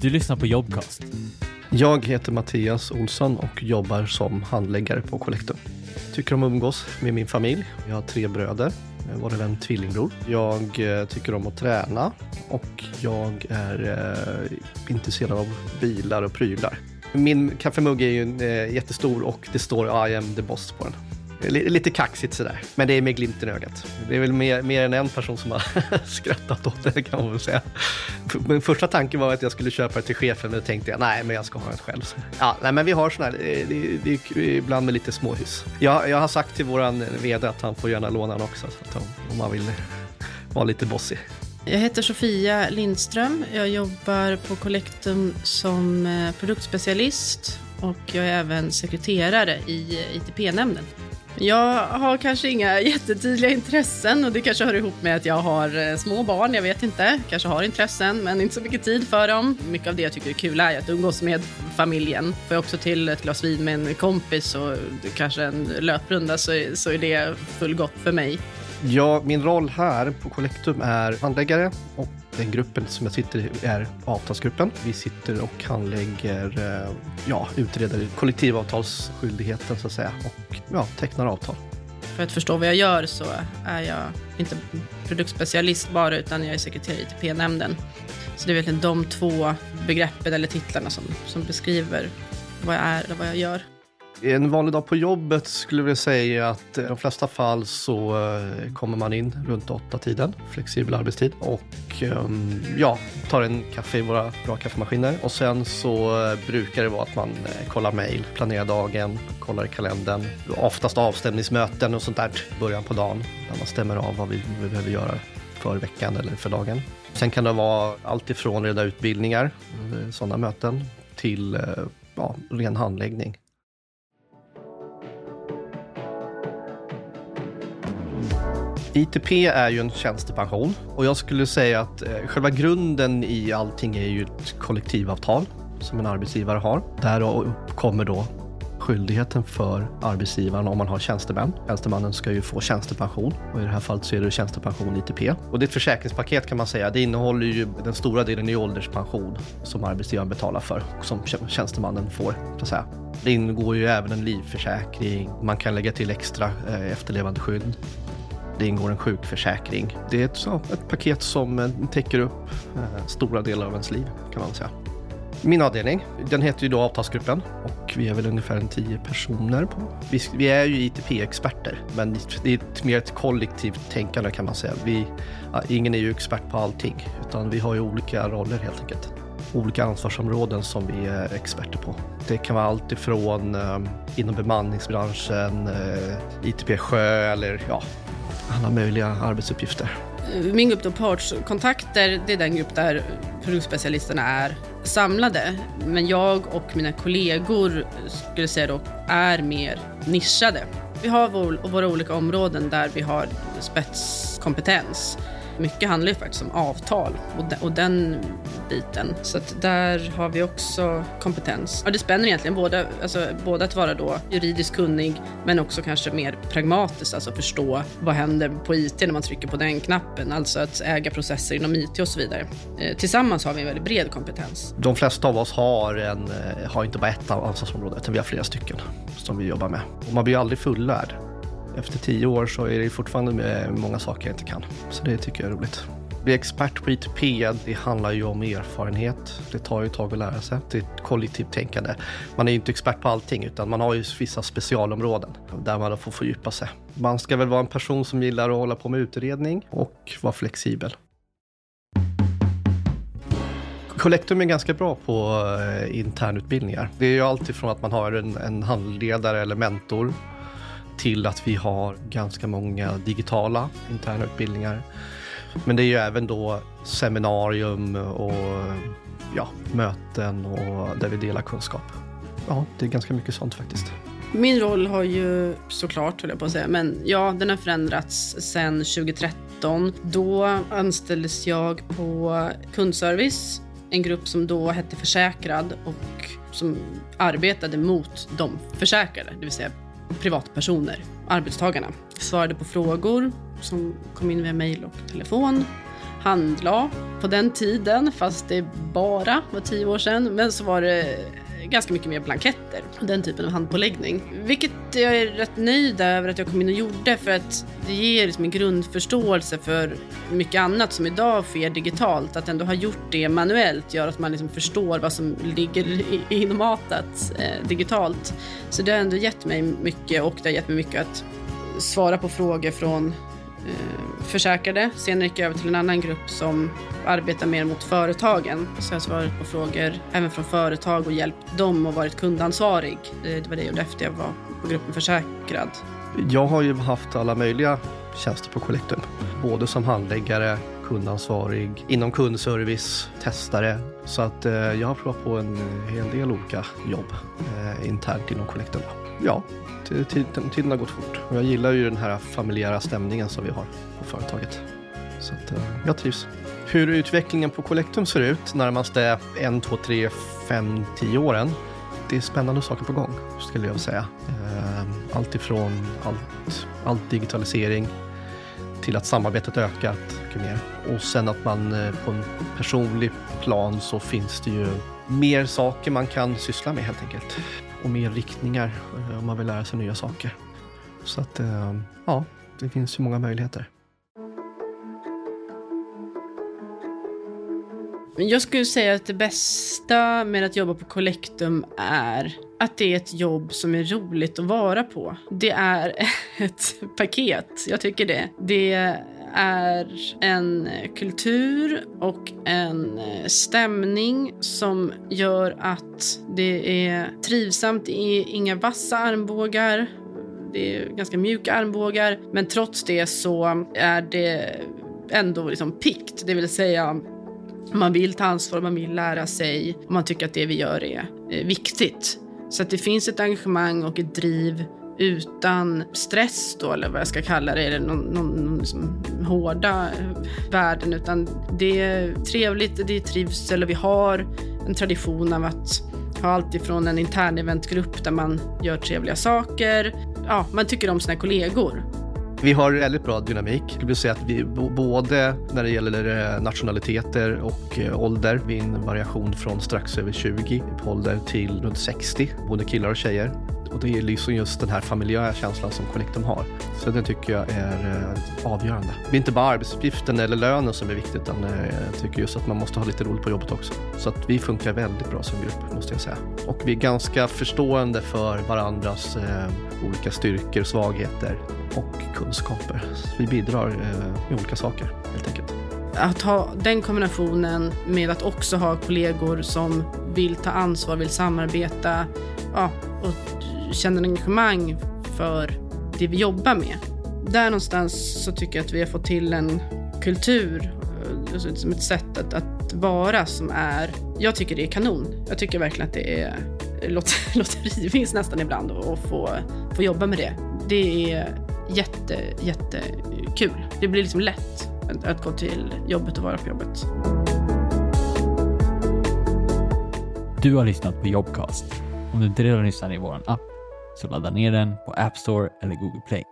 Du lyssnar på Jobcast. Jag heter Mattias Olsson och jobbar som handläggare på Collectum. Tycker om att umgås med min familj. Jag har tre bröder, eh, varav en tvillingbror. Jag eh, tycker om att träna och jag är eh, intresserad av bilar och prylar. Min kaffemugg är ju eh, jättestor och det står I am the boss på den. Lite kaxigt sådär, men det är med glimten i ögat. Det är väl mer, mer än en person som har skrattat åt det kan man väl säga. Min första tanke var att jag skulle köpa det till chefen, men då tänkte jag nej, men jag ska ha det själv. Ja, nej, men vi har sådana här, det, det, det, ibland med lite småhus. Jag, jag har sagt till våran vd att han får gärna låna den också, så om, om man vill vara lite bossig. Jag heter Sofia Lindström. Jag jobbar på Collectum som eh, produktspecialist och jag är även sekreterare i eh, ITP-nämnden. Jag har kanske inga jättetydliga intressen och det kanske hör ihop med att jag har eh, små barn, jag vet inte. Kanske har intressen men inte så mycket tid för dem. Mycket av det jag tycker är kul är att umgås med familjen. Får jag också till ett glas vin med en kompis och kanske en löprunda så, så är det fullgott för mig. Ja, min roll här på Collectum är handläggare och den gruppen som jag sitter i är avtalsgruppen. Vi sitter och handlägger, eh, ja, utreder kollektivavtalsskyldigheten så att säga och ja, tecknar avtal. För att förstå vad jag gör så är jag inte produktspecialist bara utan jag är sekreterare i ITP-nämnden. Så det är verkligen de två begreppen eller titlarna som, som beskriver vad jag är och vad jag gör. En vanlig dag på jobbet skulle jag säga att i de flesta fall så eh, kommer man in runt åtta tiden, flexibel arbetstid och ehm, ja, tar en kaffe i våra bra kaffemaskiner och sen så eh, brukar det vara att man eh, kollar mejl, planerar dagen, kollar i kalendern, oftast avstämningsmöten och sånt där i början på dagen där man stämmer av vad vi, vi behöver göra för veckan eller för dagen. Sen kan det vara allt ifrån reda utbildningar, sådana möten, till ja, ren handläggning. ITP är ju en tjänstepension och jag skulle säga att eh, själva grunden i allting är ju ett kollektivavtal som en arbetsgivare har. Där uppkommer då skyldigheten för arbetsgivaren om man har tjänstemän. Tjänstemannen ska ju få tjänstepension och i det här fallet så är det tjänstepension ITP. Och det är ett försäkringspaket kan man säga. Det innehåller ju den stora delen i ålderspension som arbetsgivaren betalar för och som tjänstemannen får. Så att säga. Det ingår ju även en livförsäkring. Man kan lägga till extra eh, efterlevandeskydd det ingår en sjukförsäkring. Det är ett, så, ett paket som eh, täcker upp eh, stora delar av ens liv kan man säga. Min avdelning, den heter ju då avtalsgruppen och vi är väl ungefär en tio personer på. Vi, vi är ju ITP-experter, men det är ett, mer ett kollektivt tänkande kan man säga. Vi, ingen är ju expert på allting, utan vi har ju olika roller helt enkelt. Olika ansvarsområden som vi är experter på. Det kan vara allt ifrån eh, inom bemanningsbranschen, eh, ITP sjö eller ja, alla möjliga arbetsuppgifter. Min grupp då partskontakter, det är den grupp där produktspecialisterna är samlade. Men jag och mina kollegor skulle säga då är mer nischade. Vi har vår, våra olika områden där vi har spetskompetens. Mycket handlar ju faktiskt om avtal och, de, och den biten. Så att där har vi också kompetens. Ja, det spänner egentligen både, alltså, både att vara då juridiskt kunnig men också kanske mer pragmatiskt, alltså förstå vad händer på IT när man trycker på den knappen, alltså att äga processer inom IT och så vidare. Eh, tillsammans har vi en väldigt bred kompetens. De flesta av oss har, en, eh, har inte bara ett ansvarsområde, utan vi har flera stycken som vi jobbar med. Och man blir ju aldrig fullärd efter tio år så är det fortfarande många saker jag inte kan. Så det tycker jag är roligt. Bli expert på ITP, det handlar ju om erfarenhet. Det tar ju ett tag att lära sig. Det är ett kollektivt tänkande. Man är ju inte expert på allting utan man har ju vissa specialområden där man får fördjupa sig. Man ska väl vara en person som gillar att hålla på med utredning och vara flexibel. Collectum är ganska bra på eh, internutbildningar. Det är ju alltifrån att man har en, en handledare eller mentor till att vi har ganska många digitala interna utbildningar. Men det är ju även då seminarium och ja, möten och där vi delar kunskap. Ja, det är ganska mycket sånt faktiskt. Min roll har ju såklart, höll jag på att säga, men ja, den har förändrats sedan 2013. Då anställdes jag på kundservice, en grupp som då hette Försäkrad och som arbetade mot de försäkrade, det vill säga privatpersoner, arbetstagarna. Svarade på frågor som kom in via mejl och telefon. Handla på den tiden, fast det bara var tio år sedan. Men så var det ganska mycket mer blanketter och den typen av handpåläggning. Vilket jag är rätt nöjd över att jag kom in och gjorde för att det ger liksom en grundförståelse för mycket annat som idag sker digitalt. Att ändå ha gjort det manuellt gör att man liksom förstår vad som ligger inmatat eh, digitalt. Så det har ändå gett mig mycket och det har gett mig mycket att svara på frågor från Eh, försäkrade. Senare gick jag över till en annan grupp som arbetar mer mot företagen. Så jag har svarat på frågor även från företag och hjälpt dem och varit kundansvarig. Eh, det var det jag gjorde efter jag var på gruppen försäkrad. Jag har ju haft alla möjliga tjänster på Collectum. Både som handläggare, kundansvarig, inom kundservice, testare. Så att eh, jag har provat på en hel del olika jobb eh, internt inom Collectum. Ja, tiden, tiden har gått fort. Och jag gillar ju den här familjära stämningen som vi har på företaget. Så att, eh, jag trivs. Hur utvecklingen på Collectum ser ut närmaste 1, 2, 3, 5, 10 åren. Det är spännande saker på gång, skulle jag säga. Eh, allt ifrån allt, allt digitalisering till att samarbetet ökat mycket mer. Och sen att man eh, på en personlig plan så finns det ju mer saker man kan syssla med helt enkelt. Och mer riktningar eh, om man vill lära sig nya saker. Så att, eh, ja, det finns ju många möjligheter. Jag skulle säga att det bästa med att jobba på Collectum är att det är ett jobb som är roligt att vara på. Det är ett paket, jag tycker det. Det är en kultur och en stämning som gör att det är trivsamt. Det är inga vassa armbågar. Det är ganska mjuka armbågar. Men trots det så är det ändå liksom pikt. Det vill säga man vill ta ansvar, man vill lära sig och man tycker att det vi gör är, eh, viktigt. Så att det finns ett engagemang och ett driv utan stress då, eller vad jag ska kalla det, eller någon, någon, någon liksom hårda värden, utan det är trevligt, det är trivsel och vi har en tradition av att ha allt ifrån en intern eventgrupp där man gör trevliga saker, ja, man tycker om sina kollegor vi har väldigt bra dynamik. Det vill säga att vi både när det gäller eh, nationaliteter och eh, ålder, vi är en variation från strax över 20 på ålder till runt 60, både killar och tjejer. Och det är liksom just den här familjära känslan som Collectum har. Så den tycker jag är eh, avgörande. Det är inte bara arbetsuppgiften eller lönen som är viktigt, utan eh, jag tycker just att man måste ha lite roligt på jobbet också. Så att vi funkar väldigt bra som grupp, måste jag säga. Och vi är ganska förstående för varandras eh, olika styrkor och svagheter och kunskaper. Vi bidrar eh, med olika saker helt enkelt. Att ha den kombinationen med att också ha kollegor som vill ta ansvar, vill samarbeta ja, och känner engagemang för det vi jobbar med. Där någonstans så tycker jag att vi har fått till en kultur, eh, alltså som ett sätt att, att vara som är, jag tycker det är kanon. Jag tycker verkligen att det är eh, lotterivinst nästan ibland att få, få jobba med det. Det är jätte, jättekul. Det blir liksom lätt att gå till jobbet och vara på jobbet. Du har lyssnat på Jobcast. Om du inte redan lyssnar i vår app så ladda ner den på App Store eller Google Play.